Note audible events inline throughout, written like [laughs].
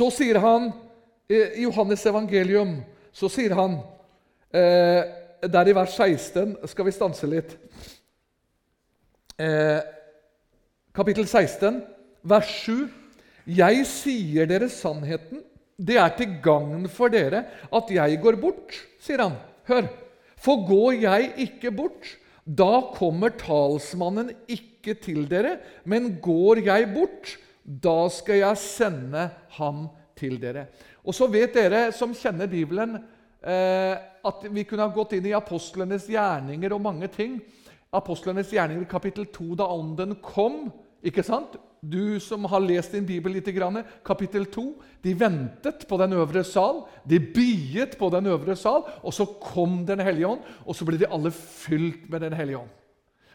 Så sier han i Johannes evangelium så sier han eh, Der i vers 16 skal vi stanse litt. Eh, kapittel 16, vers 7. Jeg sier dere sannheten. Det er til gagn for dere at jeg går bort, sier han. Hør. For går jeg ikke bort, da kommer talsmannen ikke til dere. Men går jeg bort, da skal jeg sende ham til dere. Og så vet dere som kjenner Bibelen, eh, at vi kunne ha gått inn i apostlenes gjerninger og mange ting. Apostlenes gjerninger kapittel 2, da ånden kom. ikke sant? Du som har lest din bibel litt, kapittel 2. De ventet på den øvre sal, de biet på den øvre sal, og så kom Den hellige ånd, og så ble de alle fylt med Den hellige ånd.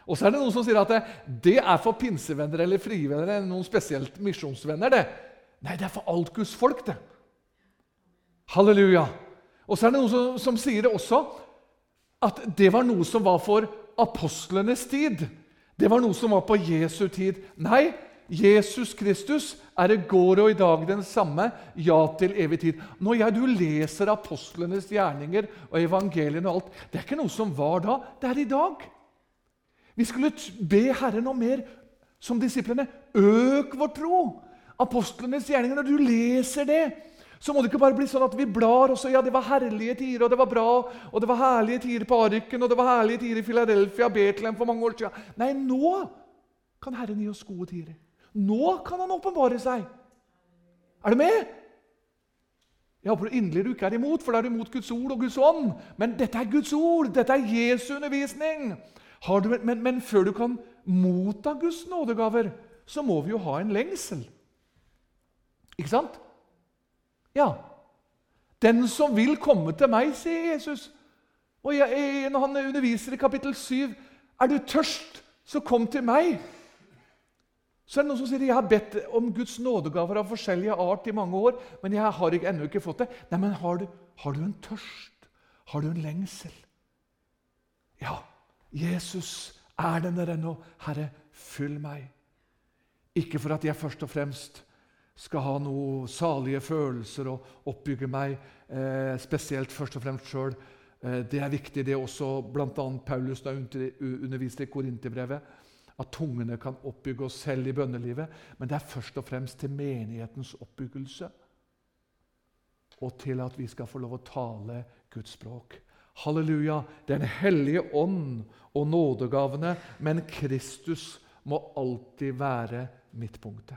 Og så er det noen som sier at det, det er for pinsevenner eller frivenner eller noen spesielt misjonsvenner. det. Nei, det er for alt Guds folk, det. Halleluja. Og så er det noen som, som sier det også at det var noe som var for apostlenes tid. Det var noe som var på Jesu tid. Nei, Jesus Kristus er det går og i dag den samme, ja til evig tid. Når jeg, du leser apostlenes gjerninger og evangeliene og alt, det er ikke noe som var da, det er i dag. Vi skulle be Herren om mer som disiplene. Øk vår tro! Apostlenes gjerninger, når du leser det, så må det ikke bare bli sånn at vi blar og så ja, det var herlige tider, og det var bra, og det var herlige tider på Arken, og det var herlige tider i Philadelphia, Betlehem for mange år siden. Nei, nå kan Herren gi oss gode tider. Nå kan Han åpenbare seg. Er du med? Jeg håper inderlig du ikke er imot, for da er du imot Guds ord og Guds ånd. Men dette er Guds ord, dette er Jesu undervisning. Du, men, men før du kan motta Guds nådegaver, så må vi jo ha en lengsel. Ikke sant? Ja. Den som vil komme til meg, sier Jesus. Og jeg, Når han underviser i kapittel 7, er du tørst, så kom til meg. Så er det noen som sier jeg har bedt om Guds nådegaver av forskjellige art i mange år, men jeg har ennå ikke fått det. Nei, men har du, har du en tørst? Har du en lengsel? Ja, Jesus er den der ennå. Herre, fyll meg. Ikke for at jeg først og fremst skal ha noen salige følelser og oppbygge meg eh, spesielt først og fremst sjøl. Eh, det er viktig, det er også bl.a. Paulus da underviste i Korinterbrevet. At tungene kan oppbygge oss selv i bønnelivet. Men det er først og fremst til menighetens oppbyggelse. Og til at vi skal få lov å tale Guds språk. Halleluja! Den hellige ånd og nådegavene, men Kristus må alltid være midtpunktet.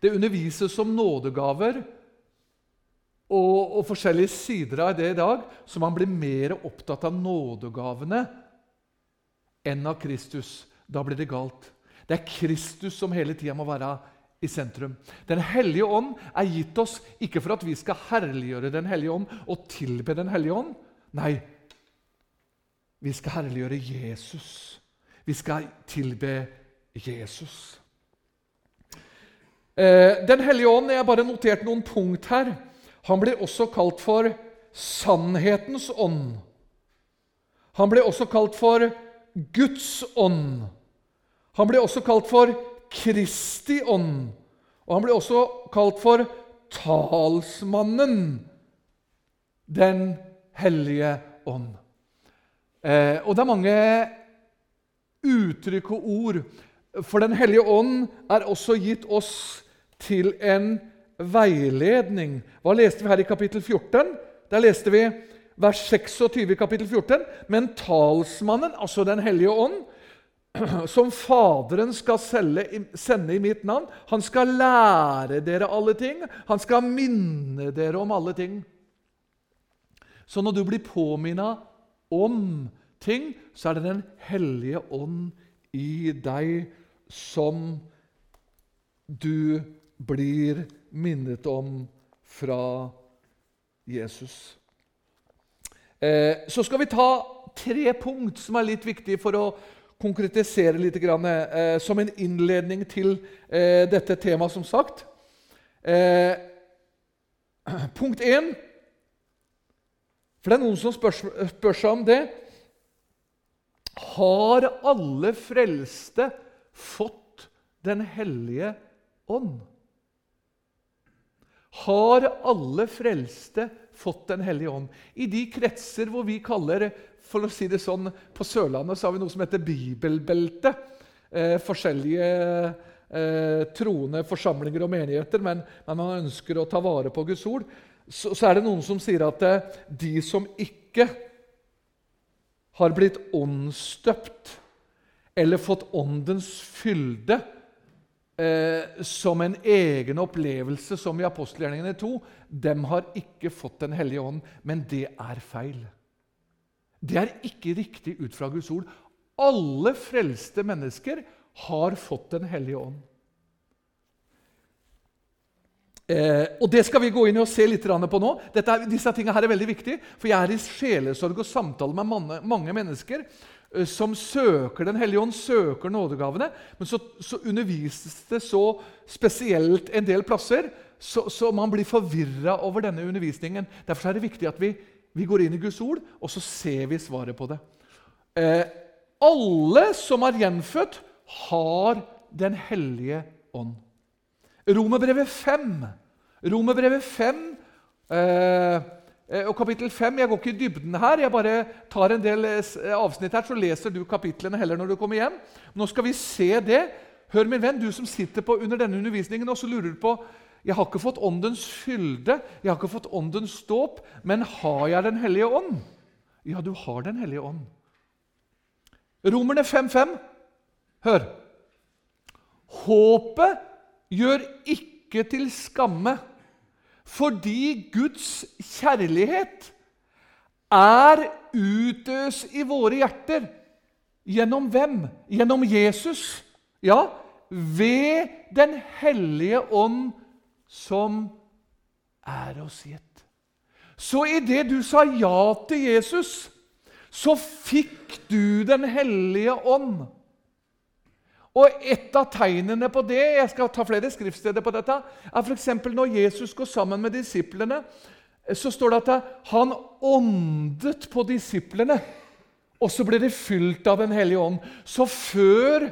Det undervises om nådegaver og, og, forskjellige sider av det i dag, så man blir mer opptatt av nådegavene enn av Kristus. Da blir det galt. Det er Kristus som hele tida må være i sentrum. Den hellige ånd er gitt oss ikke for at vi skal herliggjøre Den hellige ånd og tilbe Den hellige ånd. Nei, vi skal herliggjøre Jesus. Vi skal tilbe Jesus. Eh, Den hellige ånd Jeg har bare notert noen punkt her. Han blir også kalt for sannhetens ånd. Han blir også kalt for Guds ånd. Han blir også kalt for Kristi ånd. Og han blir også kalt for talsmannen, Den hellige ånd. Eh, og det er mange uttrykk og ord. For Den hellige ånd er også gitt oss til en veiledning. Hva leste vi her i kapittel 14? Der leste vi vers 26 i kapittel 14. Men talsmannen, altså Den hellige ånd, [clears throat] som Faderen skal sende i mitt navn, han skal lære dere alle ting. Han skal minne dere om alle ting. Så når du blir påminna om ting, så er det Den hellige ånd i deg som du blir minnet om fra Jesus. Eh, så skal vi ta tre punkt som er litt viktige for å konkretisere litt eh, som en innledning til eh, dette temaet, som sagt. [clears throat] Punkt én For det er noen som spør, spør seg om det. Har alle frelste fått Den hellige ånd? har alle frelste fått Den hellige ånd. I de kretser hvor vi kaller for å si det sånn, På Sørlandet så har vi noe som heter bibelbelte. Eh, forskjellige eh, troende forsamlinger og menigheter, men, men, man ønsker å ta vare på Guds ord. Så, så er det noen som sier at de som ikke har blitt åndsdøpt eller fått åndens fylde eh, som en egen opplevelse, som i apostelgjerningene 2, dem har ikke fått Den hellige ånd. Men det er feil. Det er ikke riktig ut fra Guds ord. Alle frelste mennesker har fått Den hellige ånd. Eh, og Det skal vi gå inn og se litt på nå. Dette, disse tingene her er veldig viktige, for Jeg er i sjelesorg og samtale med mange, mange mennesker Eh, som søker Den hellige ånd, søker nådegavene. Men så, så undervises det så spesielt en del plasser, så, så man blir forvirra over denne undervisningen. Derfor er det viktig at vi, vi, går inn i Guds ord, og så ser vi svaret på det. Eh, alle som er gjenfødt, har Den hellige ånd. Romerbrevet 5. Romerbrevet 5 eh, Eh, og kapittel 5, Jeg går ikke i dybden her, jeg bare tar en del eh, avsnitt her, så leser du kapitlene heller når du kommer hjem. Nå skal vi se det. Hør, min venn, du som sitter på under denne undervisningen og så lurer du på jeg har ikke fått åndens fylde, jeg har ikke fått åndens dåp, men har jeg Den hellige ånd? Ja, du har Den hellige ånd. Romerne 5.5. Hør. Håpet gjør ikke til skamme. Fordi Guds kjærlighet er utøst i våre hjerter. Gjennom hvem? Gjennom Jesus. Ja, ved Den hellige ånd som er oss gitt. Så idet du sa ja til Jesus, så fikk du Den hellige ånd. Og Et av tegnene på det jeg skal ta flere skriftsteder på dette, er f.eks. når Jesus går sammen med disiplene. Så står det at han åndet på disiplene, og så ble de fylt av Den hellige ånd. Så før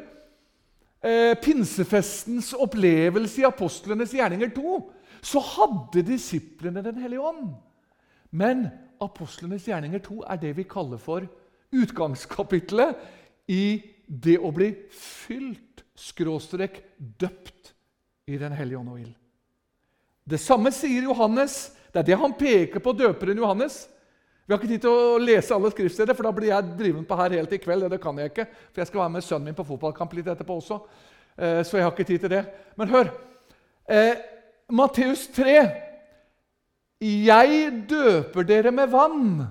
eh, pinsefestens opplevelse i apostlenes gjerninger 2 så hadde disiplene Den hellige ånd. Men apostlenes gjerninger 2 er det vi kaller for utgangskapitlet i det å bli fylt, skråstrek døpt, i Den hellige ånd og ild. Det samme sier Johannes. Det er det han peker på døperen Johannes. Vi har ikke tid til å lese alle skriftsteder, for da blir jeg driven på her helt i kveld. Det kan jeg ikke, for jeg skal være med sønnen min på fotballkamp litt etterpå også. Eh, så jeg har ikke tid til det. Men hør. Eh, Matteus 3. Jeg døper dere med vann,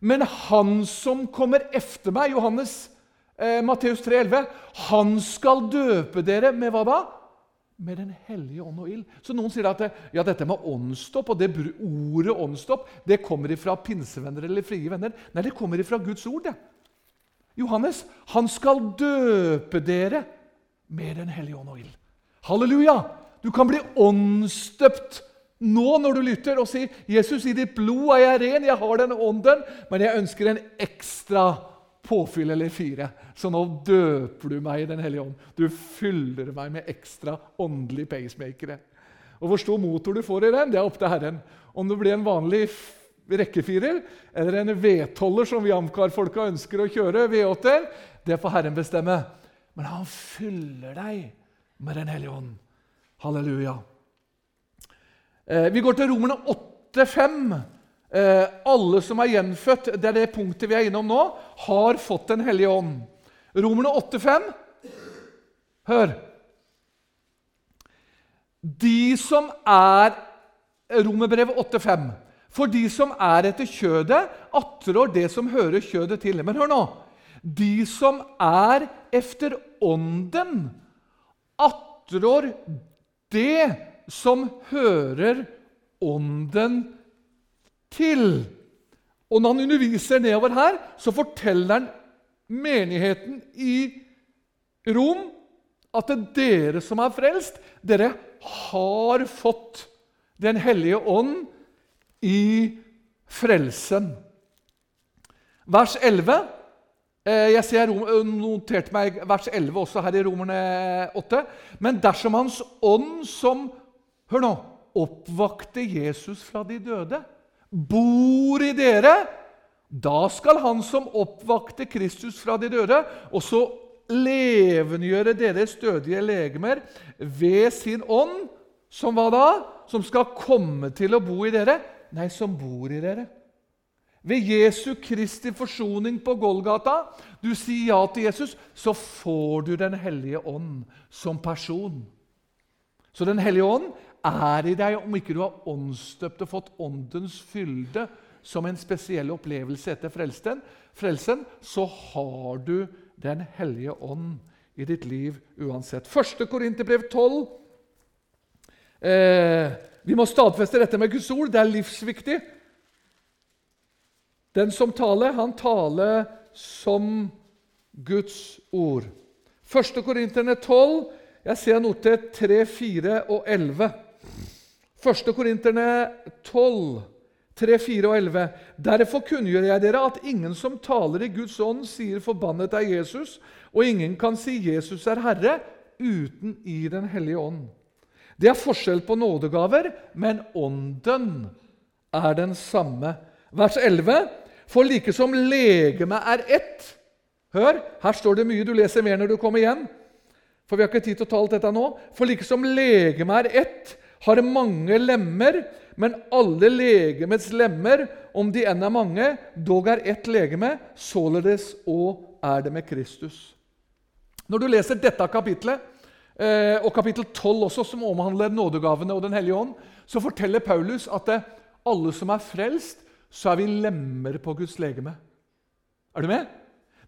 men han som kommer efter meg, Johannes eh, Matteus 3,11. Han skal døpe dere med hva da? Med Den hellige ånd og ild. Så noen sier at det, ja, dette med åndsstopp og det ordet åndsstopp det kommer ifra pinsevenner eller frie venner. Nei, det kommer ifra Guds ord. det. Johannes, han skal døpe dere med Den hellige ånd og ild. Halleluja! Du kan bli åndsdøpt nå når du lytter og sier 'Jesus, i ditt blod er jeg ren, jeg har den ånden', men jeg ønsker en ekstra påfyll eller fire. Så nå døper du meg i Den hellige ånd. Du fyller meg med ekstra åndelige pacemakere. Og Hvor stor motor du får i den, det er opp til Herren. Om det blir en vanlig rekkefirer eller en V12-er som vi Amcar-folka ønsker å kjøre, V8-er, det får Herren bestemme. Men han fyller deg med Den hellige ånd. Halleluja. Eh, vi går til Romerne 8,5. Eh, alle som er gjenfødt, det er det punktet vi er innom nå, har fått Den hellige ånd. Romerne 8,5. Hør. De som er Romerbrevet 8,5. For de som er etter kjødet, attrår det som hører kjødet til. Men hør nå. De som er efter ånden, attrår det som hører ånden til til. Og når han underviser nedover her, så forteller han menigheten i Rom at det er dere som er frelst, dere har fått Den hellige ånd i frelsen. Vers 11 eh, Jeg ser noterte meg vers 11 også her i Romerne 8. Men dersom Hans ånd som Hør nå oppvakte Jesus fra de døde, bor i dere, da skal han som oppvakte Kristus fra de døde, også levendegjøre deres dødige legemer ved sin ånd, som hva da? Som skal komme til å bo i dere? Nei, som bor i dere. Ved Jesu Kristi forsoning på Golgata, du sier ja til Jesus, så får du Den hellige ånd som person. Så Den hellige ånd er i deg om ikke du har åndsdøpt og fått åndens fylde som en spesiell opplevelse etter frelsen, frelsen så har du Den hellige ånd i ditt liv uansett. Første Korinterbrev 12. Eh, vi må stadfeste dette med Guds ord. Det er livsviktig. Den som taler, han taler som Guds ord. Første Korinterne 12. Jeg ser noter 3, 4 og 11. 1. Korinterne 12, 3, 4 og 11. Derfor kunngjør jeg dere at ingen som taler i Guds ånd, sier 'forbannet er Jesus', og ingen kan si 'Jesus er Herre' uten i Den hellige ånd. Det er forskjell på nådegaver, men ånden er den samme. Vers 11. For like som legemet er ett Hør, her står det mye. Du leser mer når du kommer igjen. For vi har ikke tid til å ta alt dette nå. For like som legemet er ett, har mange lemmer, men alle legemets lemmer, om de enn er mange, dog er ett legeme, således òg er det med Kristus. Når du leser dette kapitlet, eh, og kapittel 12 også, som omhandler nådegavene og Den hellige ånd, så forteller Paulus at alle som er frelst, så er vi lemmer på Guds legeme. Er du med?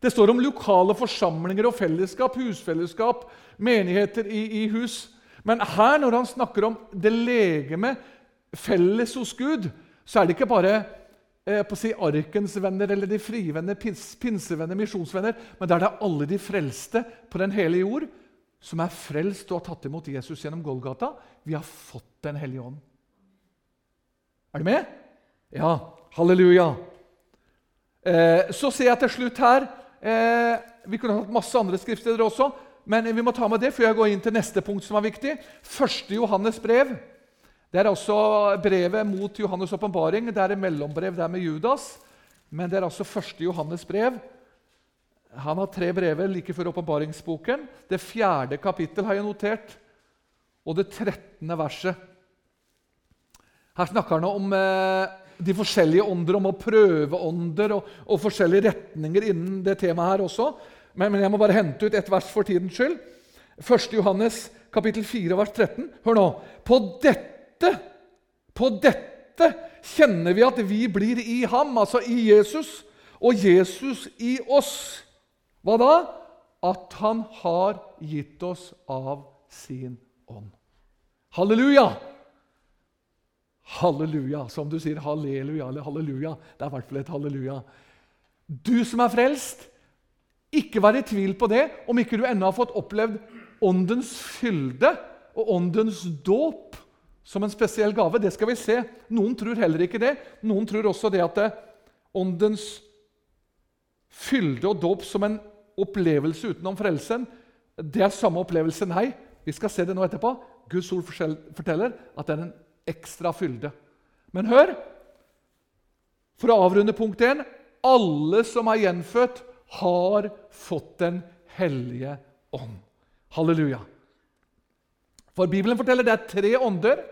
Det står om lokale forsamlinger og fellesskap, husfellesskap, menigheter i, i hus. Men her, når han snakker om det legeme felles hos Gud, så er det ikke bare eh, på å si Arkens venner eller de frivenner, pins, pinsevenner, misjonsvenner, men det er det alle de frelste på den hele jord som er frelst og har tatt imot Jesus gjennom Golgata. Vi har fått Den hellige ånd. Er du med? Ja. Halleluja. Eh, så ser jeg til slutt her eh, Vi kunne hatt masse andre skriftsteder også, men vi må ta med det før jeg går inn til neste punkt som er viktig. Første Johannes brev. Det er også brevet mot Johannes' åpenbaring. Det er et mellombrev der med Judas. Men det er altså første Johannes brev. Han har tre brever like før åpenbaringsboken. Det fjerde kapittel har jeg notert, og det trettende verset. Her snakker han om eh, de forskjellige ånder, om å prøve ånder og, og, forskjellige retninger innen det temaet her også. Men, men, jeg må bare hente ut et vers for tidens skyld. 1. Johannes kapittel 4, vers 13. Hør nå. På dette, på dette kjenner vi at vi blir i ham, altså i Jesus, og Jesus i oss. Hva da? At han har gitt oss av sin ånd. Halleluja! Halleluja. Som du sier, halleluja eller halleluja. Det er i hvert fall et halleluja. Du som er frelst, ikke vær i tvil på det om ikke du ennå har fått opplevd åndens fylde og åndens dåp som en spesiell gave. Det skal vi se. Noen tror heller ikke det. Noen tror også det at det, åndens fylde og dåp som en opplevelse utenom frelsen, det er samme opplevelse. Nei, vi skal se det nå etterpå. Guds ord forteller at det er en ekstra fylde. Men hør! For å avrunde punkt 1.: Alle som er gjenfødt, har fått Den hellige ånd. Halleluja. For Bibelen forteller det er tre ånder.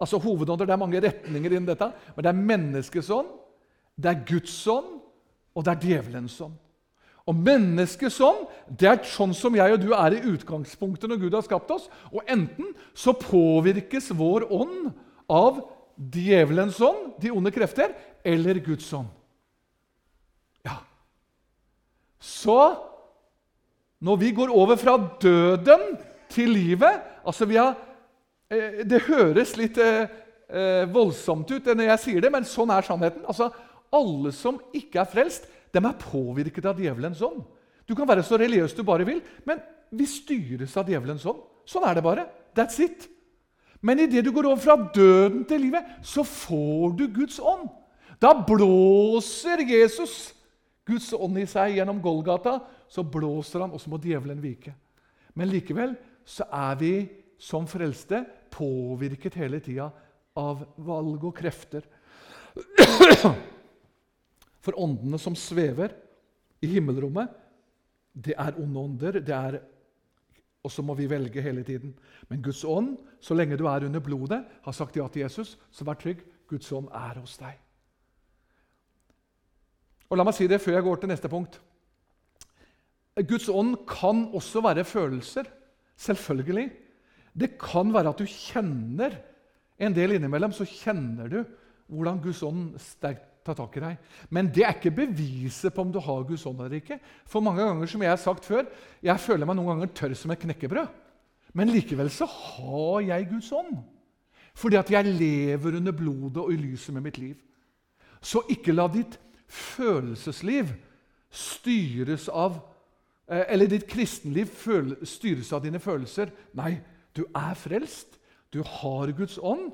Altså hovedånder, Det er mange retninger innen dette. Men det er menneskets ånd, det er Guds ånd, og det er djevelens ånd. Og menneskets ånd det er sånn som jeg og du er i utgangspunktet når Gud har skapt oss. Og enten så påvirkes vår ånd av djevelens ånd, de onde krefter, eller Guds ånd. Ja. Så når vi går over fra døden til livet altså har, eh, Det høres litt eh, eh, voldsomt ut når jeg sier det, men sånn er sannheten. Altså, Alle som ikke er frelst, de er påvirket av djevelens ånd. Du kan være så religiøs du bare vil, men vi styres av djevelens ånd. Sånn er det bare. That's it. Men idet du går over fra døden til livet, så får du Guds ånd. Da blåser Jesus Guds ånd i seg gjennom Golgata. Så blåser han, og så må djevelen vike. Men likevel så er vi som frelste påvirket hele tida av valg og krefter. [clears throat] For åndene som svever i himmelrommet, det er onde ånder. det er og så må vi velge hele tiden. Men Guds ånd, så lenge du er under blodet, har sagt ja til Jesus, så vær trygg. Guds ånd er hos deg. Og La meg si det før jeg går til neste punkt. Guds ånd kan også være følelser. Selvfølgelig. Det kan være at du kjenner en del innimellom så kjenner du hvordan Guds ånd sterkt tar tak i deg. Men det er ikke beviset på om du har Guds ånd eller ikke. For mange ganger, som jeg har sagt før, jeg føler meg noen ganger tørr som et knekkebrød. Men likevel så har jeg Guds ånd. Fordi at jeg lever under blodet og i lyset med mitt liv. Så ikke la ditt følelsesliv styres av eh, Eller ditt kristenliv styres av dine følelser. Nei, du er frelst. Du har Guds ånd.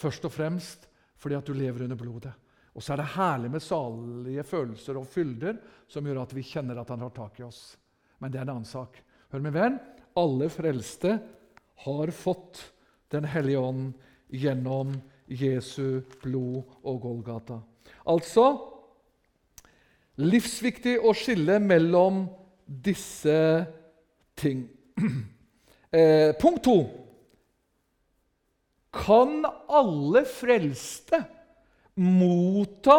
Først og fremst fordi at du lever under blodet. Og så er det herlig med salige følelser og fylder som gjør at vi kjenner at han har tak i oss. Men det er en annen sak. Hør min venn, alle frelste har fått Den hellige ånd gjennom Jesu blod og Golgata. Altså livsviktig å skille mellom disse ting. [clears throat] Eh, punkt to kan alle frelste motta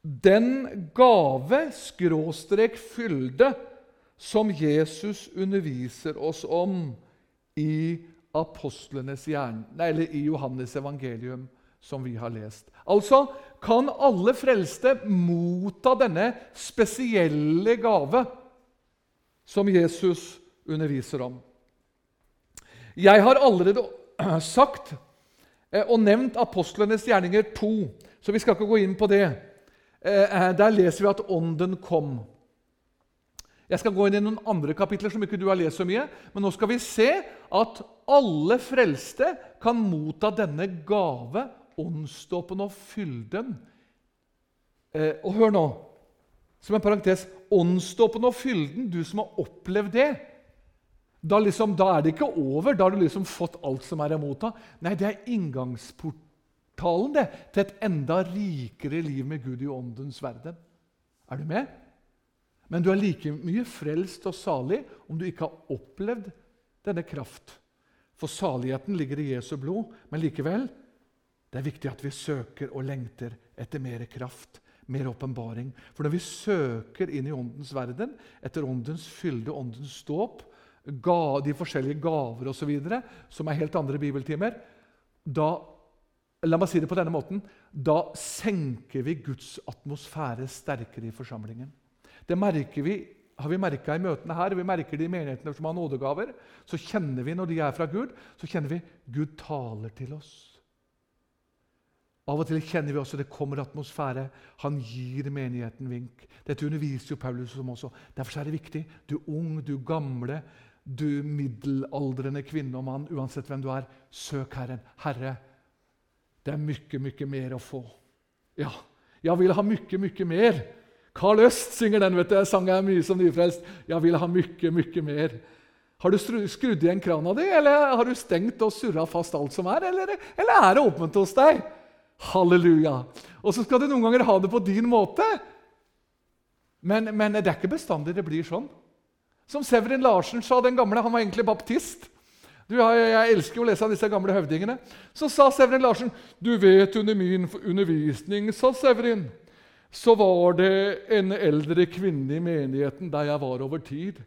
den gave, skråstrek fylde, som Jesus underviser oss om i apostlenes hjerne, eller i Johannes evangelium, som vi har lest. Altså kan alle frelste motta denne spesielle gave som Jesus underviser om. Jeg har allerede [clears throat] sagt eh, og nevnt apostlenes gjerninger 2, så vi skal ikke gå inn på det. Eh, eh, der leser vi at Ånden kom. Jeg skal gå inn i noen andre kapitler som ikke du har lest så mye, men nå skal vi se at alle frelste kan motta denne gave, åndsdåpen og fylden. Og hør nå, som en parentes Åndsdåpen og fylden, du som har opplevd det da, liksom, da, er det ikke over. Da har du liksom fått alt som er imot deg. Nei, det er inngangsportalen det, til et enda rikere liv med Gud i åndens verden. Er du med? Men du er like mye frelst og salig om du ikke har opplevd denne kraft. For saligheten ligger i Jesu blod, men likevel det er viktig at vi søker og lengter etter mer kraft, mer åpenbaring. For når vi søker inn i åndens verden, etter åndens fylde, åndens dåp, de forskjellige gaver osv., som er helt andre bibeltimer, da La meg si det på denne måten da senker vi Guds atmosfære sterkere i forsamlingen. Det merker vi, har vi merka i møtene her, vi merker det i menighetene som har nådegaver. Så kjenner vi når de er fra Gud, så kjenner vi Gud taler til oss. Av og til kjenner vi også det kommer atmosfære. Han gir menigheten vink. Dette underviser jo Paulus om også. Derfor er det viktig. Du ung, du gamle, du middelaldrende kvinne og mann, uansett hvem du er, søk Herren. Herre, det er mye, mye mer å få. Ja, jeg vil ha mye, mye mer. Carl Øst synger den. vet du, jeg sang jeg mye som nyfrelst. Jeg vil ha mye, mye mer. Har du skrudd igjen krana di, eller har du stengt og surra fast alt som er? Eller, eller er det åpent hos deg? Halleluja. Og så skal du noen ganger ha det på din måte. Men, men det er ikke bestandig det blir sånn. Som Severin Larsen sa, den gamle, han var egentlig baptist. Du, jeg, jeg, elsker å lese av disse gamle høvdingene. Så sa Severin Larsen, 'Du vet, under min undervisning, sa Severin, så var det en eldre kvinne i menigheten der jeg var over tid.'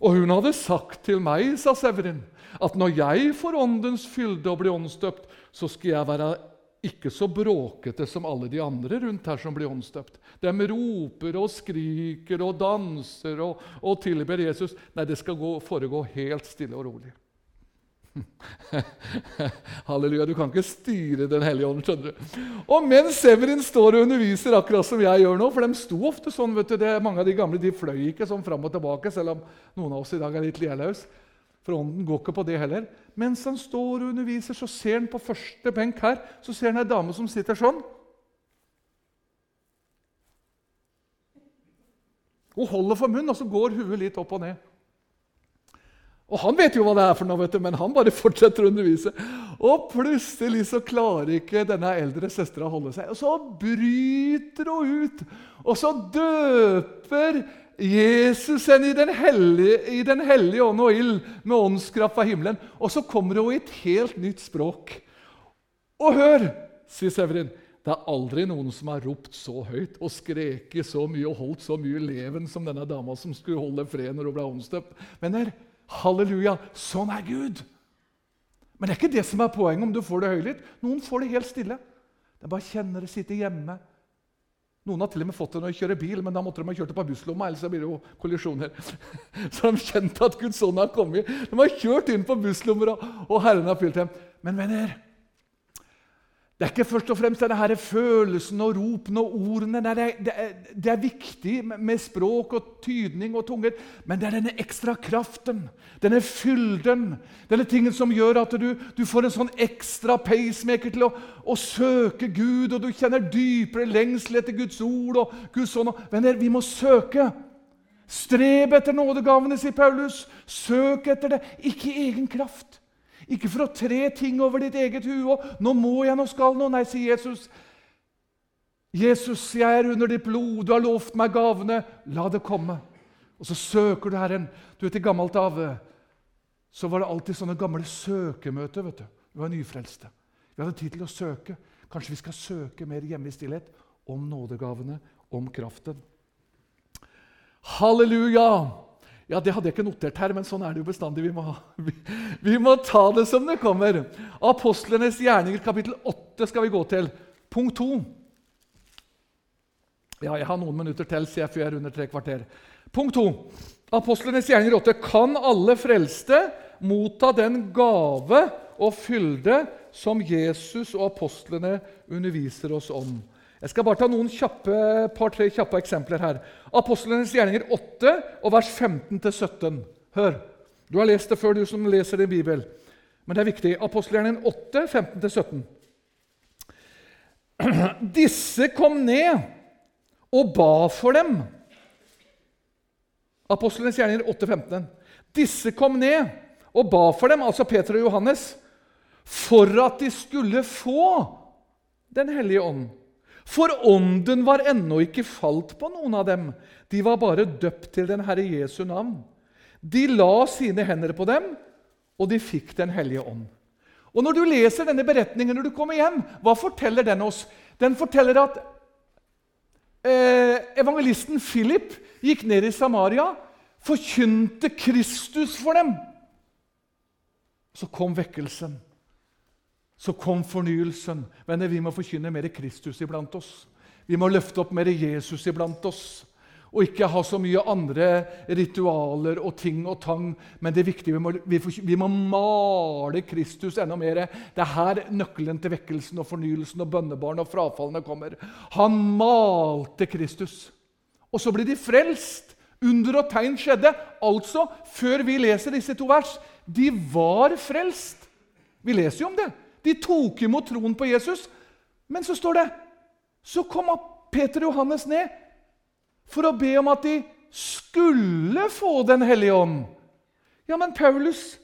Og hun hadde sagt til meg, sa Severin, at når jeg får åndens fylde og blir åndsdøpt, så skal jeg være ikke så bråkete som alle de andre rundt her som blir åndsdøpt. De roper og skriker og danser og, og tilber Jesus. Nei, det skal gå, foregå helt stille og rolig. [laughs] Halleluja. Du kan ikke styre Den hellige ånd. skjønner du. Og mens Severin står og underviser, akkurat som jeg gjør nå For de sto ofte sånn. vet du, det, Mange av de gamle de fløy ikke sånn fram og tilbake, selv om noen av oss i dag er litt lieløse. For ånden går ikke på det heller. Mens han står og underviser, så ser han på første benk her så ser han ei dame som sitter sånn. Hun holder for munnen, og så går huet litt opp og ned. Og han vet jo hva det er for noe, vet du, men han bare fortsetter å undervise. Og plutselig så klarer ikke denne eldre søstera å holde seg. Og så bryter hun ut, og så døper Jesus henne i Den hellige, hellige ånd og ild med åndskraft fra himmelen. Og så kommer hun i et helt nytt språk. Og hør, sier Severin, det er aldri noen som har ropt så høyt og skreket så mye og holdt så mye leven som denne dama som skulle holde fred når hun ble åndsdøpt. Venner, halleluja, sånn er Gud! Men det er ikke det som er poenget om du får det høylytt. Noen får det helt stille. De bare kjenner det, sitter hjemme. Noen har til og med fått det når de kjører bil, men da måtte de ha kjørt det på busslomma. ellers blir det jo kollisjoner. [laughs] Så de kjente at Guds ånd har kommet. De har kjørt inn på busslommer, og Herren har fylt dem. Men venner, det er ikke først og fremst denne her følelsen og ropene og ordene. Det er, det, er, det er, viktig med språk og tydning og tunger, men det er denne ekstra kraften, denne fylden, denne tingen som gjør at du, du får en sånn ekstra pacemaker til å, å, søke Gud, og du kjenner dypere lengsel etter Guds ord og Guds ånd. Venner, vi må søke. Streb etter nådegavene, sier Paulus. Søk etter det, ikke i egen kraft. Ikke for å tre ting over ditt eget hue. 'Nå må jeg, nå skal nå.' Nei, sier Jesus. 'Jesus, jeg er under ditt blod. Du har lovt meg gavene. La det komme.' Og så søker du Herren. Du vet, I gammelt av så var det alltid sånne gamle søkemøter. vet du. Vi var nyfrelste. Vi hadde tid til å søke. Kanskje vi skal søke mer hjemme i stillhet om nådegavene, om kraften. Halleluja! Ja, Det hadde jeg ikke notert her, men sånn er det jo bestandig. Vi må, vi, vi må ta det som det kommer. Apostlenes gjerninger, kapittel 8, skal vi gå til. Punkt 2. Ja, jeg har noen minutter til, sier jeg, før jeg runder tre kvarter. Punkt 2. Apostlenes gjerninger 8. Kan alle frelste motta den gave og fylde som Jesus og apostlene underviser oss om? Jeg skal bare ta noen kjappe, par-tre kjappe eksempler her. Apostlenes gjerninger 8 og vers 15-17. Hør. Du har lest det før, du som leser din bibel. Men det er viktig. Apostelgjerningen 8, 15-17. [clears throat] Disse kom ned og ba for dem. Apostlenes gjerninger 8, 15. Disse kom ned og ba for dem, altså Peter og Johannes, for at de skulle få Den hellige ånd. For ånden var ennå ikke falt på noen av dem. De var bare døpt til den Herre Jesu navn. De la sine hender på dem, og de fikk Den hellige ånd. Og Når du leser denne beretningen når du kommer hjem, hva forteller den oss? Den forteller at eh, evangelisten Philip gikk ned i Samaria, forkynte Kristus for dem. Så kom vekkelsen så kom fornyelsen. Venner, Vi må forkynne mer Kristus iblant oss. Vi må løfte opp mer Jesus iblant oss. Og ikke ha så mye andre ritualer og ting og tang. Men det er viktig, vi må, vi, vi må male Kristus enda mer. Det er her nøkkelen til vekkelsen og fornyelsen og bønnebarn og frafallene kommer. Han malte Kristus. Og så ble de frelst. Under og tegn skjedde. Altså, før vi leser disse to vers, de var frelst. Vi leser jo om det. De tok imot troen på Jesus. Men så står det så kom Peter og Johannes ned for å be om at de skulle få Den hellige ånd. Ja, men Paulus,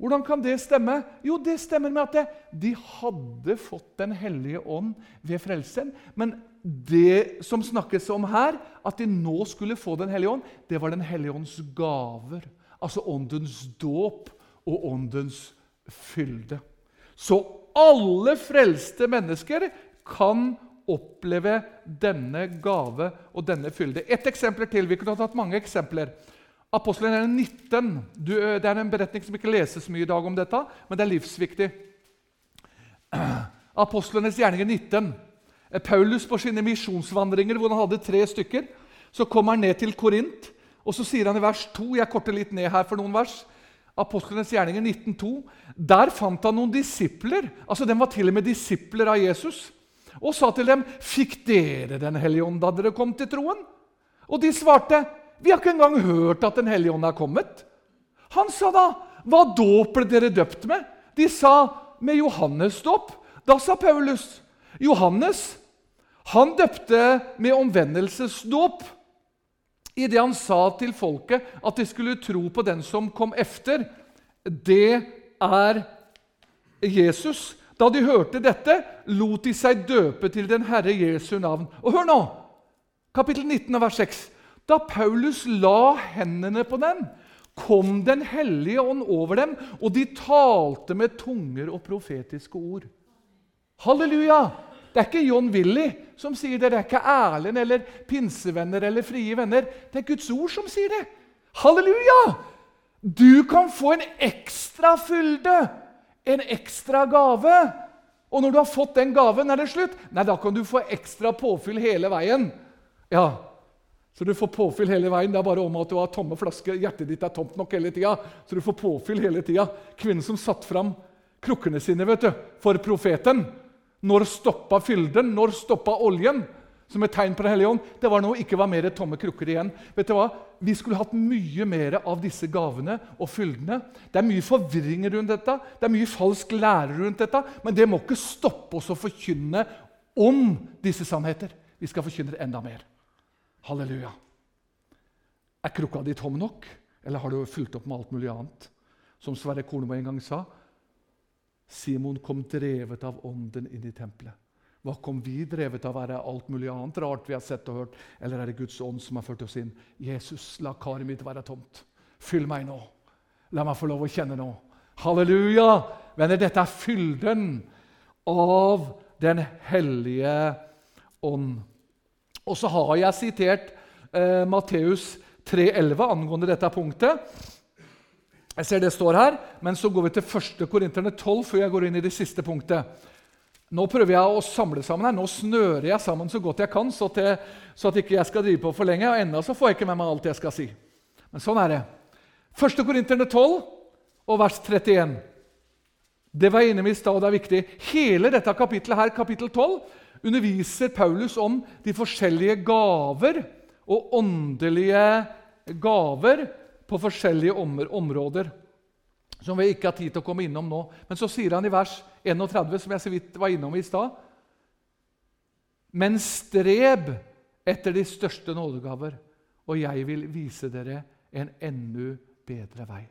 hvordan kan det stemme? Jo, det stemmer med at de hadde fått Den hellige ånd ved frelsen. Men det som snakkes om her, at de nå skulle få Den hellige ånd, det var Den hellige ånds gaver. Altså åndens dåp og åndens fylde. Så alle frelste mennesker kan oppleve denne gave og denne fylde. Et eksempel til. Vi kunne ha tatt mange eksempler. Apostelen 19. Du, det er en beretning som ikke leses mye i dag om dette, men det er livsviktig. [clears throat] Apostlenes gjerninger 19. Paulus på sine misjonsvandringer, hvor han hadde tre stykker, så kommer han ned til Korint, og så sier han i vers 2 Jeg korter litt ned her for noen vers. Apostlenes gjerninger 19.2. Der fant han noen disipler. altså De var til og med disipler av Jesus. Og sa til dem, 'Fikk dere Den hellige ånd da dere kom til troen?' Og de svarte, 'Vi har ikke engang hørt at Den hellige ånd er kommet.' Han sa da, 'Hva dåp ble dere døpt med?' De sa, 'Med Johannes dåp.' Da sa Paulus, 'Johannes, han døpte med omvendelsesdåp.' I det han sa til folket at de skulle tro på den som kom efter, det er Jesus. Da de hørte dette, lot de seg døpe til den Herre Jesu navn. Og hør nå! Kapittel 19, vers 6. Da Paulus la hendene på dem, kom Den hellige ånd over dem, og de talte med tunger og profetiske ord. Halleluja! Det er ikke John Willy som sier det, det er ikke Erlend eller pinsevenner eller frie venner. Det er Guds ord som sier det. Halleluja! Du kan få en ekstra fylde, en ekstra gave. Og når du har fått den gaven, er det slutt? Nei, da kan du få ekstra påfyll hele veien. Ja, Så du får påfyll hele veien. Det er bare om at du har tomme flasker. Hjertet ditt er tomt nok hele tida. Så du får påfyll hele tida. Kvinnen som satte fram krukkene sine vet du, for profeten når stoppa fylden? Når stoppa oljen? Som et tegn på Den hellige ånd. Det var når det ikke var mer tomme krukker igjen. Vet du hva? Vi skulle hatt mye mer av disse gavene og fyldene. Det er mye forvirring rundt dette, det er mye falsk lære rundt dette. Men det må ikke stoppe oss å forkynne om disse sannheter. Vi skal forkynne det enda mer. Halleluja. Er krukka di tom nok, eller har du fylt opp med alt mulig annet? Som Sverre Kornemo en gang sa, Simon kom drevet av ånden inn i tempelet. Hva kom vi drevet av? Er det alt mulig annet rart vi har sett og hørt? Eller er det Guds ånd som har ført oss inn? Jesus, la karet mitt være tomt. Fyll meg nå. La meg få lov å kjenne nå. Halleluja! Venner, dette er fylden av Den hellige ånd. Og så har jeg sitert eh, Matteus 3,11 angående dette punktet. Jeg ser det står her, men så går vi til 1. Korinterne 12 før jeg går inn i det siste punktet. Nå prøver jeg å samle sammen her. Nå snører jeg sammen så godt jeg kan, så, til, så at ikke jeg skal drive på for lenge. Og ennå så får jeg ikke med meg alt jeg skal si. Men sånn er det. 1. Korinterne 12 og vers 31. Det var inne i stad, og det er viktig. Hele dette kapittelet her, kapittel 12, underviser Paulus om de forskjellige gaver og åndelige gaver på forskjellige områder som vi ikke har tid til å komme innom nå. Men så sier han i vers 31, som jeg så vidt var innom i stad Men streb etter de største nådegaver, og jeg vil vise dere en enda bedre vei.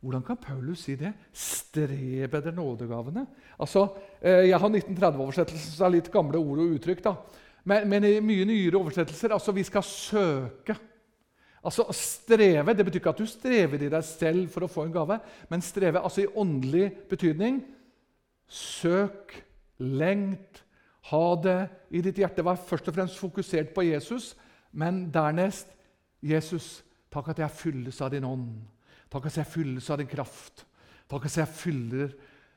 Hvordan kan Paulus si det? Streb etter nådegavene? Altså, eh, Jeg har 1930-oversettelsen, så det er litt gamle ord og uttrykk. da. Men, men i mye nyere oversettelser altså vi skal søke. Altså Streve det betyr ikke at du strever i deg selv for å få en gave, men streve altså i åndelig betydning. Søk, lengt, ha det i ditt hjerte. Vær først og fremst fokusert på Jesus, men dernest Jesus, takk at jeg fylles av din ånd. Takk at jeg fylles av din kraft. Takk at jeg fyller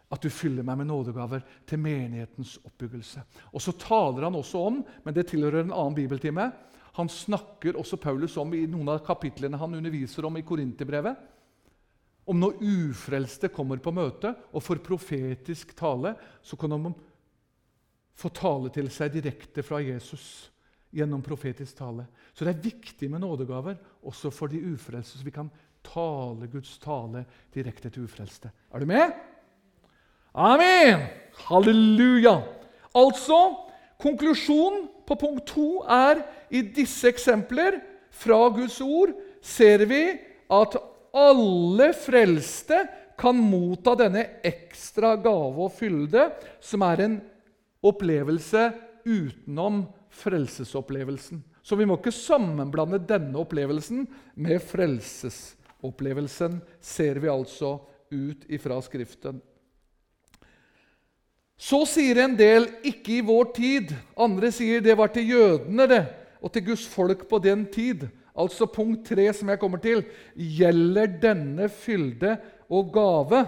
at du fyller meg med nådegaver til menighetens oppbyggelse. Og Så taler han også om, men det tilhører en annen bibeltime, han snakker også Paulus om i noen av kapitlene han underviser om i Korinterbrevet. Om når ufrelste kommer på møte og får profetisk tale, så kan de få tale til seg direkte fra Jesus gjennom profetisk tale. Så det er viktig med nådegaver også for de ufrelste, så vi kan tale Guds tale direkte til ufrelste. Er du med? Amen! Halleluja! Altså, konklusjon på punkt to er i disse eksempler fra Guds ord ser vi at alle frelste kan motta denne ekstra gave og fylde, som er en opplevelse utenom frelsesopplevelsen. Så vi må ikke sammenblande denne opplevelsen med frelsesopplevelsen, ser vi altså ut ifra Skriften. Så sier en del 'ikke i vår tid'. Andre sier det var til jødene det, og til Guds folk på den tid. Altså punkt tre som jeg kommer til. Gjelder denne fylde og gave,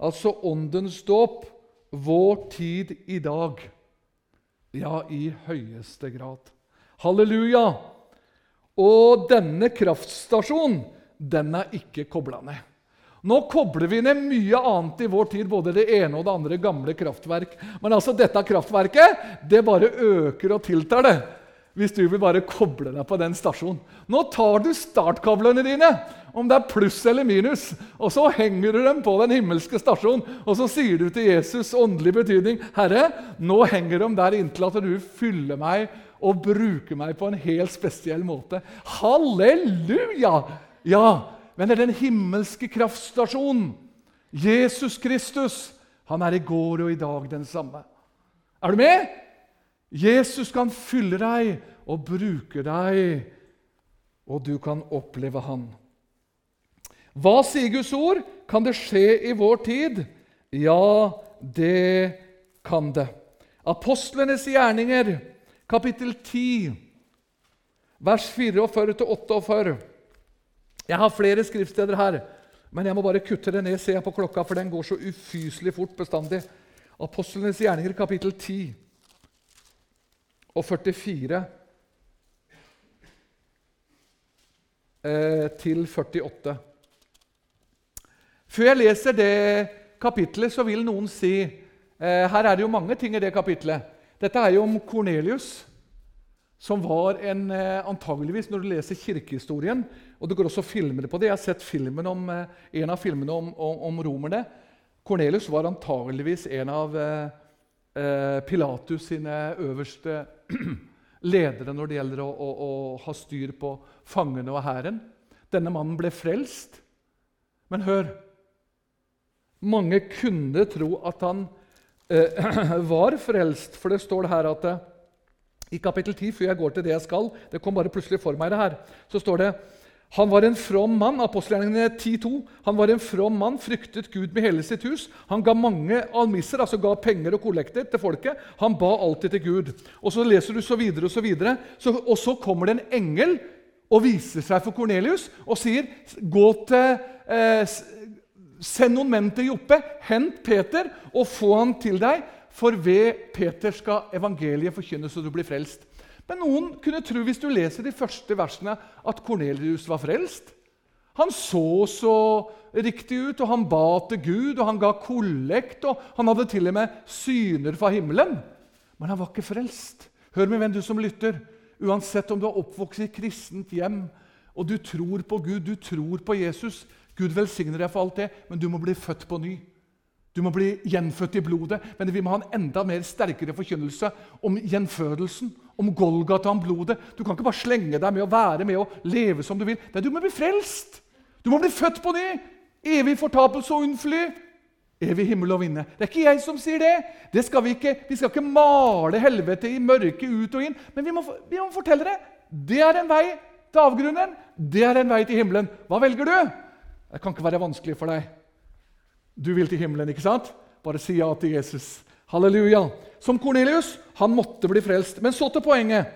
altså åndens dåp, vår tid i dag? Ja, i høyeste grad. Halleluja! Og denne kraftstasjonen, den er ikke kobla ned. Nå kobler vi ned mye annet i vår tid, både det ene og det andre gamle kraftverk. Men altså dette kraftverket det bare øker og tiltar. det. hvis du vil bare koble deg på den stasjonen. Nå tar du startkablene dine, om det er pluss eller minus, og så henger du dem på den himmelske stasjonen, og så sier du til Jesus åndelig betydning, 'Herre, nå henger de der inntil at du fyller meg og bruker meg på en helt spesiell måte.' Halleluja! Ja, men det er den himmelske kraftstasjonen. Jesus Kristus. Han er i går og i dag den samme. Er du med? Jesus kan fylle deg og bruke deg, og du kan oppleve Han. Hva sier Guds ord? Kan det skje i vår tid? Ja, det kan det. Apostlenes gjerninger, kapittel 10, vers 44-48. Jeg har flere skriftsteder her, men jeg må bare kutte det ned, ser jeg på klokka, for den går så ufyselig fort bestandig. Apostlenes gjerninger, kapittel 10 og 44 eh, til 48. Før jeg leser det kapitlet, så vil noen si eh, Her er det jo mange ting i det kapitlet. Dette er jo om Kornelius, som var en eh, antageligvis, når du leser kirkehistorien og Det går også filmer på det. Jeg har sett filmen om, eh, en av filmene om, om, om romerne. Kornelius var antageligvis en av eh, eh Pilatus sine øverste [clears throat] ledere når det gjelder å, å, å ha styr på fangene og hæren. Denne mannen ble frelst. Men hør Mange kunne tro at han eh, [clears throat] var frelst, for det står her at i kapittel 10, før jeg går til det jeg skal Det kom bare plutselig for meg, det her. Så står det han var en from mann, apostelgjerningene 10.2. Han var en from mann, fryktet Gud med hele sitt hus. Han ga mange almisser, altså ga penger og kollekter til folket. Han ba alltid til Gud. Og Så leser du så videre, og så videre. Så, og så kommer det en engel og viser seg for Kornelius og sier, 'Gå til eh, Send noen menn til Joppe, hent Peter og få han til deg.' For ved Peter skal evangeliet forkynnes, og du blir frelst. Men noen kunne tro hvis du leser de første versene, at Kornelius var frelst. Han så så riktig ut, og han ba til Gud, og han ga kollekt, og han hadde til og med syner fra himmelen. Men han var ikke frelst. Hør med hvem du som lytter. Uansett om du har oppvokst i et kristent hjem, og du tror på Gud, du tror på Jesus Gud velsigner deg for alt det, men du må bli født på ny. Du må bli gjenfødt i blodet. Men vi må ha en enda mer sterkere forkynnelse om gjenfødelsen, om Golgata, om blodet. Du kan ikke bare slenge deg med å være med og leve som du vil. Nei, du må bli frelst! Du må bli født på ny! Evig fortapelse og unnfly. Evig himmel å vinne. Det er ikke jeg som sier det. det skal vi, ikke, vi skal ikke male helvete i mørket ut og inn. Men vi må, vi må fortelle det. Det er en vei til avgrunnen. Det er en vei til himmelen. Hva velger du? Det kan ikke være vanskelig for deg. Du vil til himmelen, ikke sant? Bare si ja til Jesus. Halleluja. Som Kornelius, han måtte bli frelst. Men så til poenget.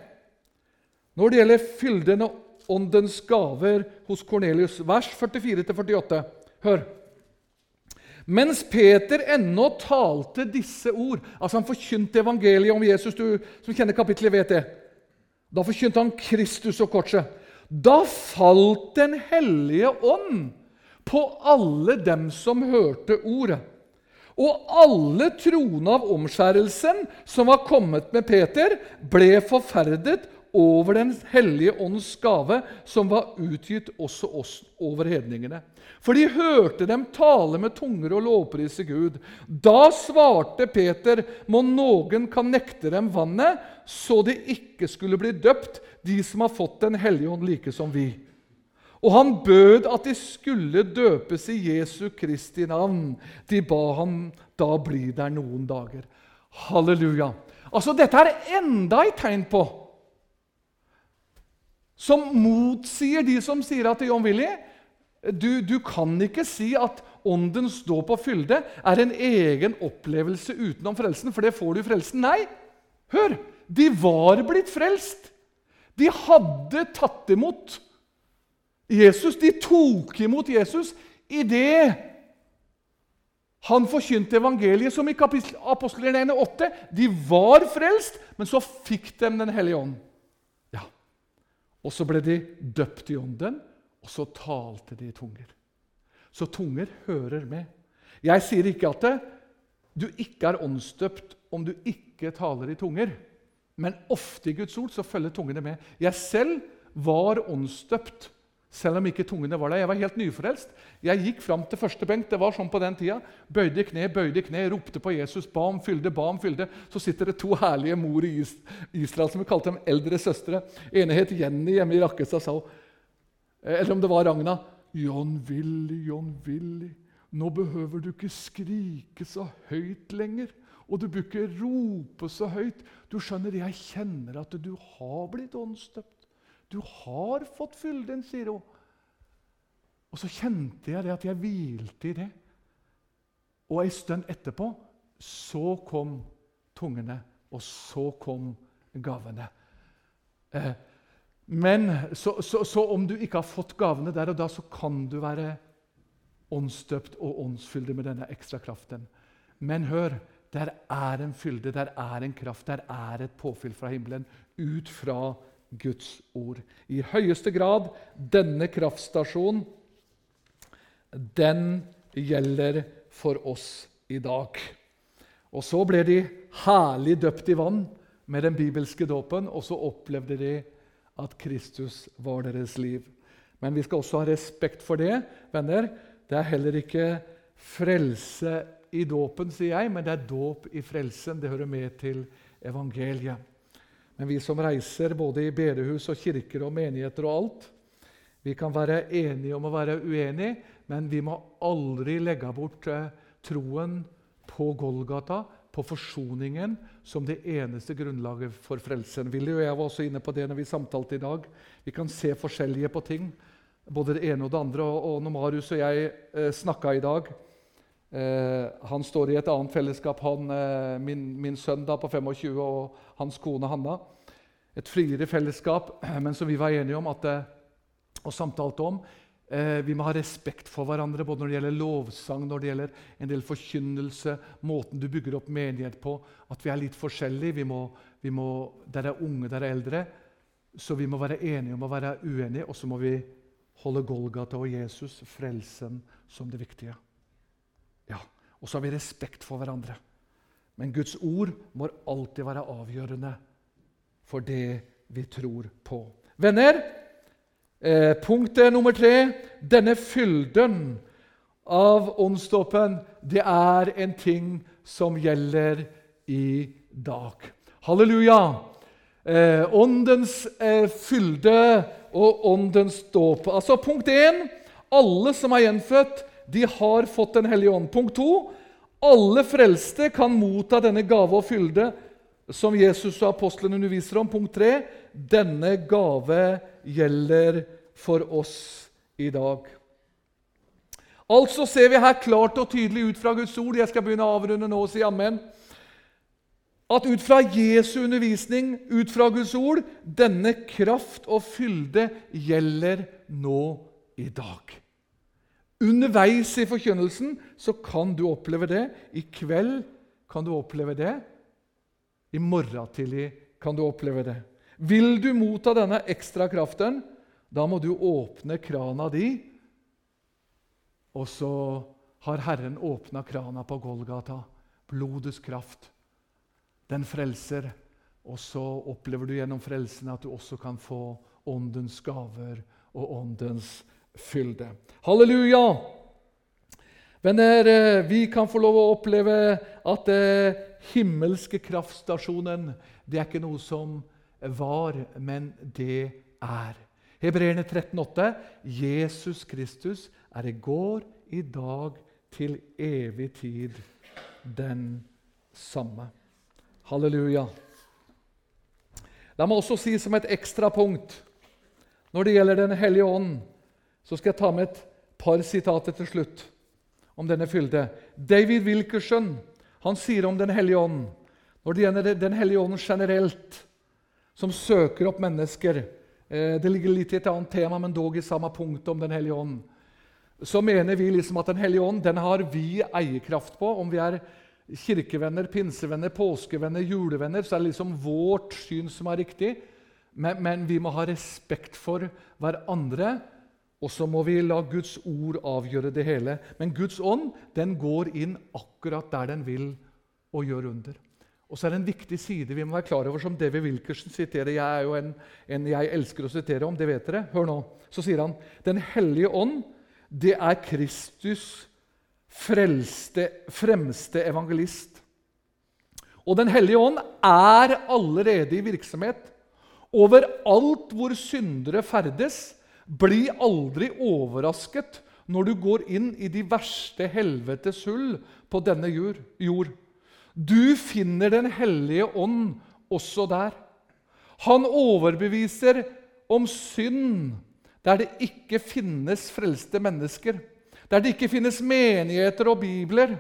Når det gjelder fylden og åndens gaver hos Kornelius, vers 44-48 Hør. Mens Peter ennå talte disse ord Altså Han forkynte evangeliet om Jesus. Du som kjenner kapittelet, vet det. Da forkynte han Kristus og korset. Da falt Den hellige ånd på alle dem som hørte ordet. Og alle troende av omskjærelsen som var kommet med Peter, ble forferdet over Den hellige ånds gave, som var utgitt også oss over hedningene. For de hørte dem tale med tunger og lovprise Gud. Da svarte Peter, må noen kan nekte dem vannet, så de ikke skulle bli døpt, de som har fått Den hellige ånd, like som vi. Og han bød at de skulle døpes i Jesu Kristi navn. De ba ham da bli der noen dager. Halleluja. Altså, Dette er enda et tegn på som motsier de som sier at John Willy, du, du kan ikke si at åndens dåp og fylde er en egen opplevelse utenom frelsen, for det får du i frelsen. Nei, hør! De var blitt frelst. De hadde tatt imot Jesus, De tok imot Jesus idet han forkynte evangeliet, som i apostelgjerningen 8. De var frelst, men så fikk de Den hellige ånd. Ja. Og så ble de døpt i ånden, og så talte de i tunger. Så tunger hører med. Jeg sier ikke at du ikke er åndsdøpt om du ikke taler i tunger. Men ofte i Guds ord så følger tungene med. Jeg selv var åndsdøpt, selv om ikke tungene var der. Jeg var helt nyforelst. Jeg gikk fram til første benk. Det var sånn på den tida. Bøyde kne, bøyde kne, ropte på Jesus. Ba om fylde, ba om fylde. Så sitter det to herlige mor i Israel som vi kalte dem eldre søstre. ene het Jenny hjemme i Rakkestad. sa Eller om det var Ragna. John Willy, John Willy, nå behøver du ikke skrike så høyt lenger. Og du bør ikke rope så høyt. Du skjønner, jeg kjenner at du har blitt åndsdøpt. Du har fått fylden, sier hun. Og så kjente jeg det at jeg hvilte i det. Og ei stund etterpå så kom tungene, og så kom gavene. Eh, men så, så, så, om du ikke har fått gavene der og da, så kan du være åndsdøpt og åndsfyldig med denne ekstra kraften. Men hør, der er en fylde, der er en kraft, der er et påfyll fra himmelen ut fra Guds ord. I høyeste grad denne kraftstasjonen, den gjelder for oss i dag. Og så ble de herlig døpt i vann med den bibelske dåpen, og så opplevde de at Kristus var deres liv. Men vi skal også ha respekt for det. venner. Det er heller ikke frelse i dåpen, sier jeg, men det er dåp i frelsen. Det hører med til evangeliet. Men vi som reiser både i bedehus og kirker og menigheter og alt, vi kan være enige om å være uenige, men vi må aldri legge bort eh, troen på Golgata, på forsoningen, som det eneste grunnlaget for frelsen. Willy og jeg var også inne på det når vi samtalte i dag. Vi kan se forskjellige på ting, både det ene og det andre. Og, når Marius og jeg eh, snakka i dag, han står i et annet fellesskap, han, eh, min, min, sønn da på 25 og hans kone Hanna. Et friere fellesskap, [clears throat] men som vi var enige om at, eh, og samtalte om. Eh, vi må ha respekt for hverandre både når det gjelder lovsang, når det gjelder en del forkynnelse, måten du bygger opp menighet på. At vi er litt forskjellige. Vi må, vi må, der er unge, der er eldre. Så vi må være enige om å være uenige, og så må vi holde Golgata og Jesus, frelsen, som det viktige. Og så har vi respekt for hverandre. Men Guds ord må alltid være avgjørende for det vi tror på. Venner, eh, punktet nummer tre Denne fylden av åndsdåpen, det er en ting som gjelder i dag. Halleluja! Eh, åndens eh, fylde og åndens dåp. Altså punkt én alle som er gjenfødt, de har fått Den hellige ånd. Punkt to. Alle frelste kan motta denne gave og fylde som Jesus og apostlene underviser om. Punkt tre. Denne gave gjelder for oss i dag. Altså ser vi her klart og tydelig ut fra Guds ord Jeg skal begynne å avrunde nå og si amen. At ut fra Jesu undervisning, ut fra Guds ord, denne kraft og fylde gjelder nå i dag. Underveis i forkynnelsen så kan du oppleve det. I kveld kan du oppleve det. I morgen tidlig kan du oppleve det. Vil du motta denne ekstra kraften, da må du åpne krana di. Og så har Herren åpna krana på Golgata. Blodets kraft. Den frelser. Og så opplever du gjennom frelsen at du også kan få åndens gaver og åndens fylde. Halleluja! Venner, eh, vi kan få lov å oppleve at det eh, himmelske kraftstasjonen det er ikke noe som var, men det er. Hebreerne 13,8.: Jesus Kristus er i går, i dag, til evig tid den samme. Halleluja. La meg også si som et ekstra punkt når det gjelder Den hellige ånd så skal jeg ta med et par sitater til slutt om denne fylde. David Wilkerson han sier om Den hellige ånd, når det gjelder Den hellige ånd generelt, som søker opp mennesker eh, Det ligger litt i et annet tema, men dog i samme punkt om Den hellige ånd. Så mener vi liksom at Den hellige ånd den har vi eierkraft på. Om vi er kirkevenner, pinsevenner, påskevenner, julevenner, så er det liksom vårt syn som er riktig. Men, men vi må ha respekt for hverandre og så må vi la Guds ord avgjøre det hele. Men Guds ånd den går inn akkurat der den vil, og gjør under. Og så er det en viktig side vi må være klar over, som David Wilkerson siterer. Jeg er jo en, en jeg elsker å sitere om, det vet dere. Hør nå. Så sier han Den hellige ånd, det er Kristus' frelste, fremste evangelist. Og Den hellige ånd er allerede i virksomhet. Overalt hvor syndere ferdes, bli aldri overrasket når du går inn i de verste helvetes hull på denne jord. Du finner Den hellige ånd også der. Han overbeviser om synd der det ikke finnes frelste mennesker. Der det ikke finnes menigheter og bibler.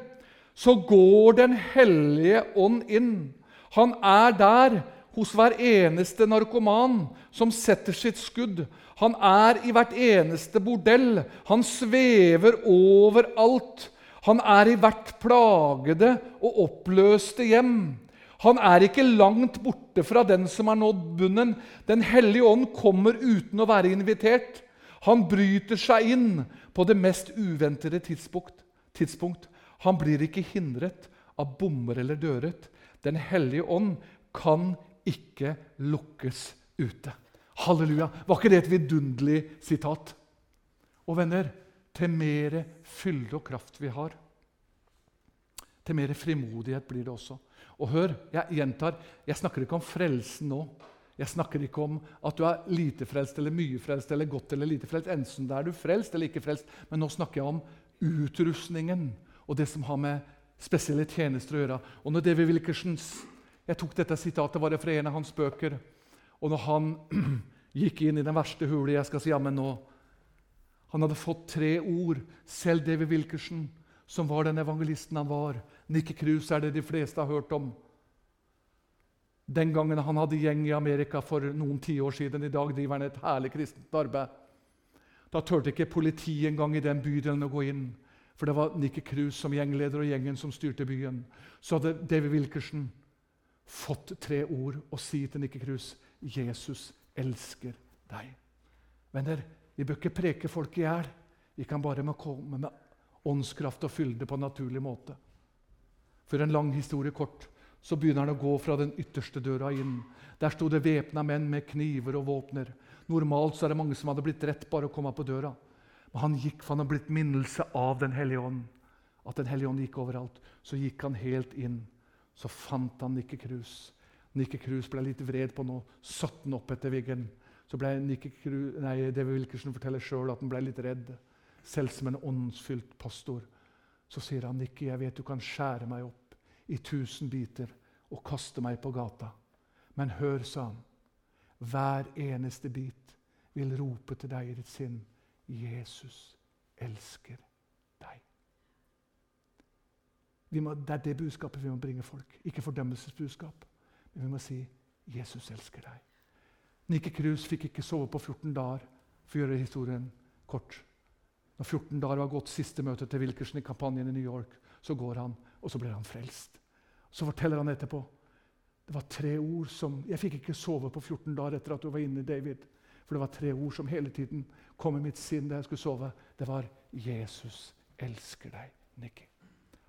Så går Den hellige ånd inn. Han er der hos hver eneste narkoman som setter sitt skudd. Han er i hvert eneste bordell. Han svever overalt. Han er i hvert plagede og oppløste hjem. Han er ikke langt borte fra den som har nådd bunnen. Den hellige ånd kommer uten å være invitert. Han bryter seg inn på det mest uventede tidspunkt. Han blir ikke hindret av bommer eller døret. Den hellige ånd kan ikke lukkes ute. Halleluja! Var ikke det et vidunderlig sitat? Og venner, til mer fylde og kraft vi har, til mer frimodighet blir det også. Og hør, jeg gjentar, jeg snakker ikke om frelsen nå. Jeg snakker ikke om at du er lite frelst eller mye frelst eller godt eller lite frelst. Enten er du frelst eller ikke frelst. Men nå snakker jeg om utrustningen og det som har med spesielle tjenester å gjøre. Og når David Wilkerson, Jeg tok dette sitatet var det fra en av hans bøker. Og når han [clears throat] gikk inn i den verste hulet jeg skal si jammen nå Han hadde fått tre ord, selv David Wilkerson, som var den evangelisten han var. Nikke Kruse er det de fleste har hørt om. Den gangen han hadde gjeng i Amerika for noen tiår siden. I dag driver han et herlig kristent arbeid. Da turte ikke politiet engang i den bydelen å gå inn. For det var Nikke Kruse som gjengleder og gjengen som styrte byen. Så hadde David Wilkerson fått tre ord å si til Nikke Krus Jesus elsker deg. Venner, vi bør ikke preke folk i hjel. Vi kan bare komme med åndskraft og fylde på en naturlig måte. For en lang historie kort så begynner han å gå fra den ytterste døra inn. Der sto det væpna menn med kniver og våpner. Normalt så er det mange som hadde blitt rett bare å komme på døra. Men han gikk, for han hadde blitt minnelse av Den hellige ånd. At Den hellige ånd gikk overalt. Så gikk han helt inn. Så fant han Nikke Krus. Nikke Krus ble litt vred på noe, satte han opp etter Wiggen. Så ble Nikke Krus, nei, David Wilkerson forteller sjøl at han ble litt redd. Selv som en åndsfylt pastor. Så sier han, 'Nikke, jeg vet du kan skjære meg opp i tusen biter og kaste meg på gata.' Men hør, sa han, 'hver eneste bit vil rope til deg i ditt sinn.' 'Jesus elsker deg.' Må, det er det budskapet vi må bringe folk. Ikke fordømmelsesbudskap. Men vi må si 'Jesus elsker deg'. Nike Krus fikk ikke sove på 14 dager for å gjøre historien kort. Når 14 dager var gått, siste møte til Wilkerson i kampanjen i New York, så går han, og så blir han frelst. Så forteller han etterpå det var tre ord som Jeg fikk ikke sove på 14 dager etter at du var inne, David. For det var tre ord som hele tiden kom i mitt sinn da jeg skulle sove. Det var 'Jesus elsker deg', Nikki.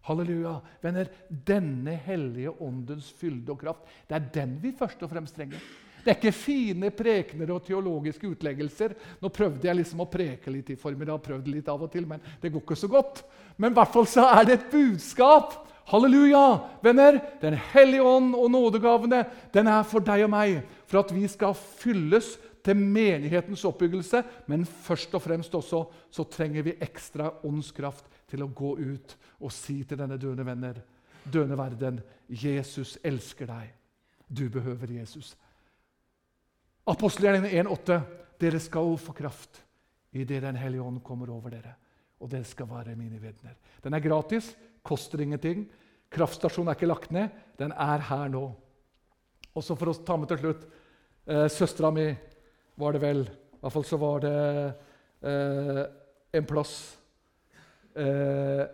Halleluja. Venner, denne hellige åndens fylde og kraft, det er den vi først og fremst trenger. Det er ikke fine prekener og teologiske utleggelser. Nå prøvde jeg liksom å preke litt i formiddag, prøvde litt av og til, men det går ikke så godt. Men i hvert fall så er det et budskap. Halleluja! Venner, Den hellige ånd og nådegavene den er for deg og meg, for at vi skal fylles til menighetens oppbyggelse. Men først og fremst også så trenger vi ekstra åndskraft til å gå ut og si til denne døende venner, døende verden, Jesus elsker deg. Du behøver Jesus. Apostelgjerningen 1,8.: Dere skal få kraft idet Den hellige ånd kommer over dere. Og dere skal være mine vitner. Den er gratis, koster ingenting. Kraftstasjonen er ikke lagt ned. Den er her nå. Og så for å ta med til slutt eh, Søstera mi var det vel I hvert fall så var det eh, en plass eh,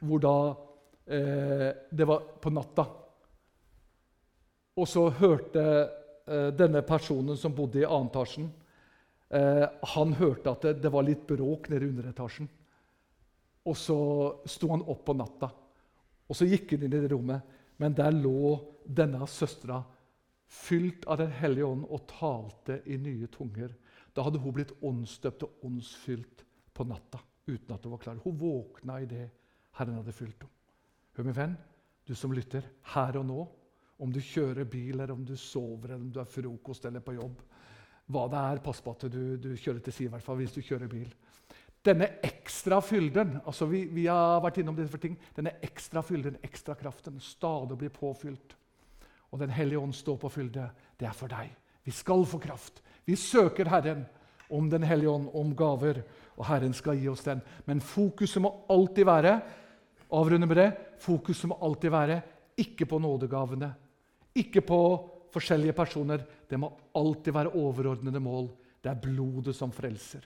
hvor da eh, Det var på natta. Og så hørte eh, denne personen som bodde i annetasjen, eh, han hørte at det, det, var litt bråk nede i underetasjen. Og så sto han opp på natta, og så gikk han inn i det rommet. Men der lå denne søstera fylt av Den hellige ånd og talte i nye tunger. Da hadde hun blitt åndsdøpt og åndsfylt på natta uten at hun var klar. Hun våkna i det Herren hadde fylt henne. Hør, min venn, du som lytter, her og nå, om du kjører bil, eller om du sover, eller om du har frokost eller på jobb Hva det er, pass på at du, du kjører til side, i hvert fall hvis du kjører bil. Denne ekstra fylden altså vi, vi har vært innom disse ting, denne ekstra fylden, ekstra kraften, stadig blir påfylt. Og Den hellige ånd står på fylde. Det er for deg. Vi skal få kraft. Vi søker Herren om Den hellige ånd, om gaver, og Herren skal gi oss den. Men fokuset må alltid være avrunde med det, fokuset må alltid være ikke på nådegavene, ikke på forskjellige personer. Det må alltid være overordnede mål. Det er blodet som frelser.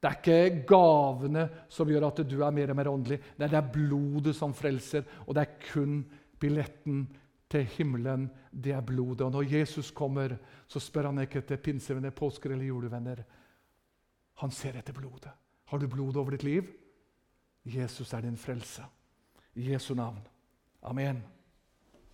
Det er ikke gavene som gjør at du er mer og mer åndelig. Det er blodet som frelser, og det er kun billetten til himmelen. Det er blodet. Og når Jesus kommer, så spør han ikke etter pinsevenner, påsker eller julevenner. Han ser etter blodet. Har du blod over ditt liv? Jesus er din frelse. I Jesu navn. Amen.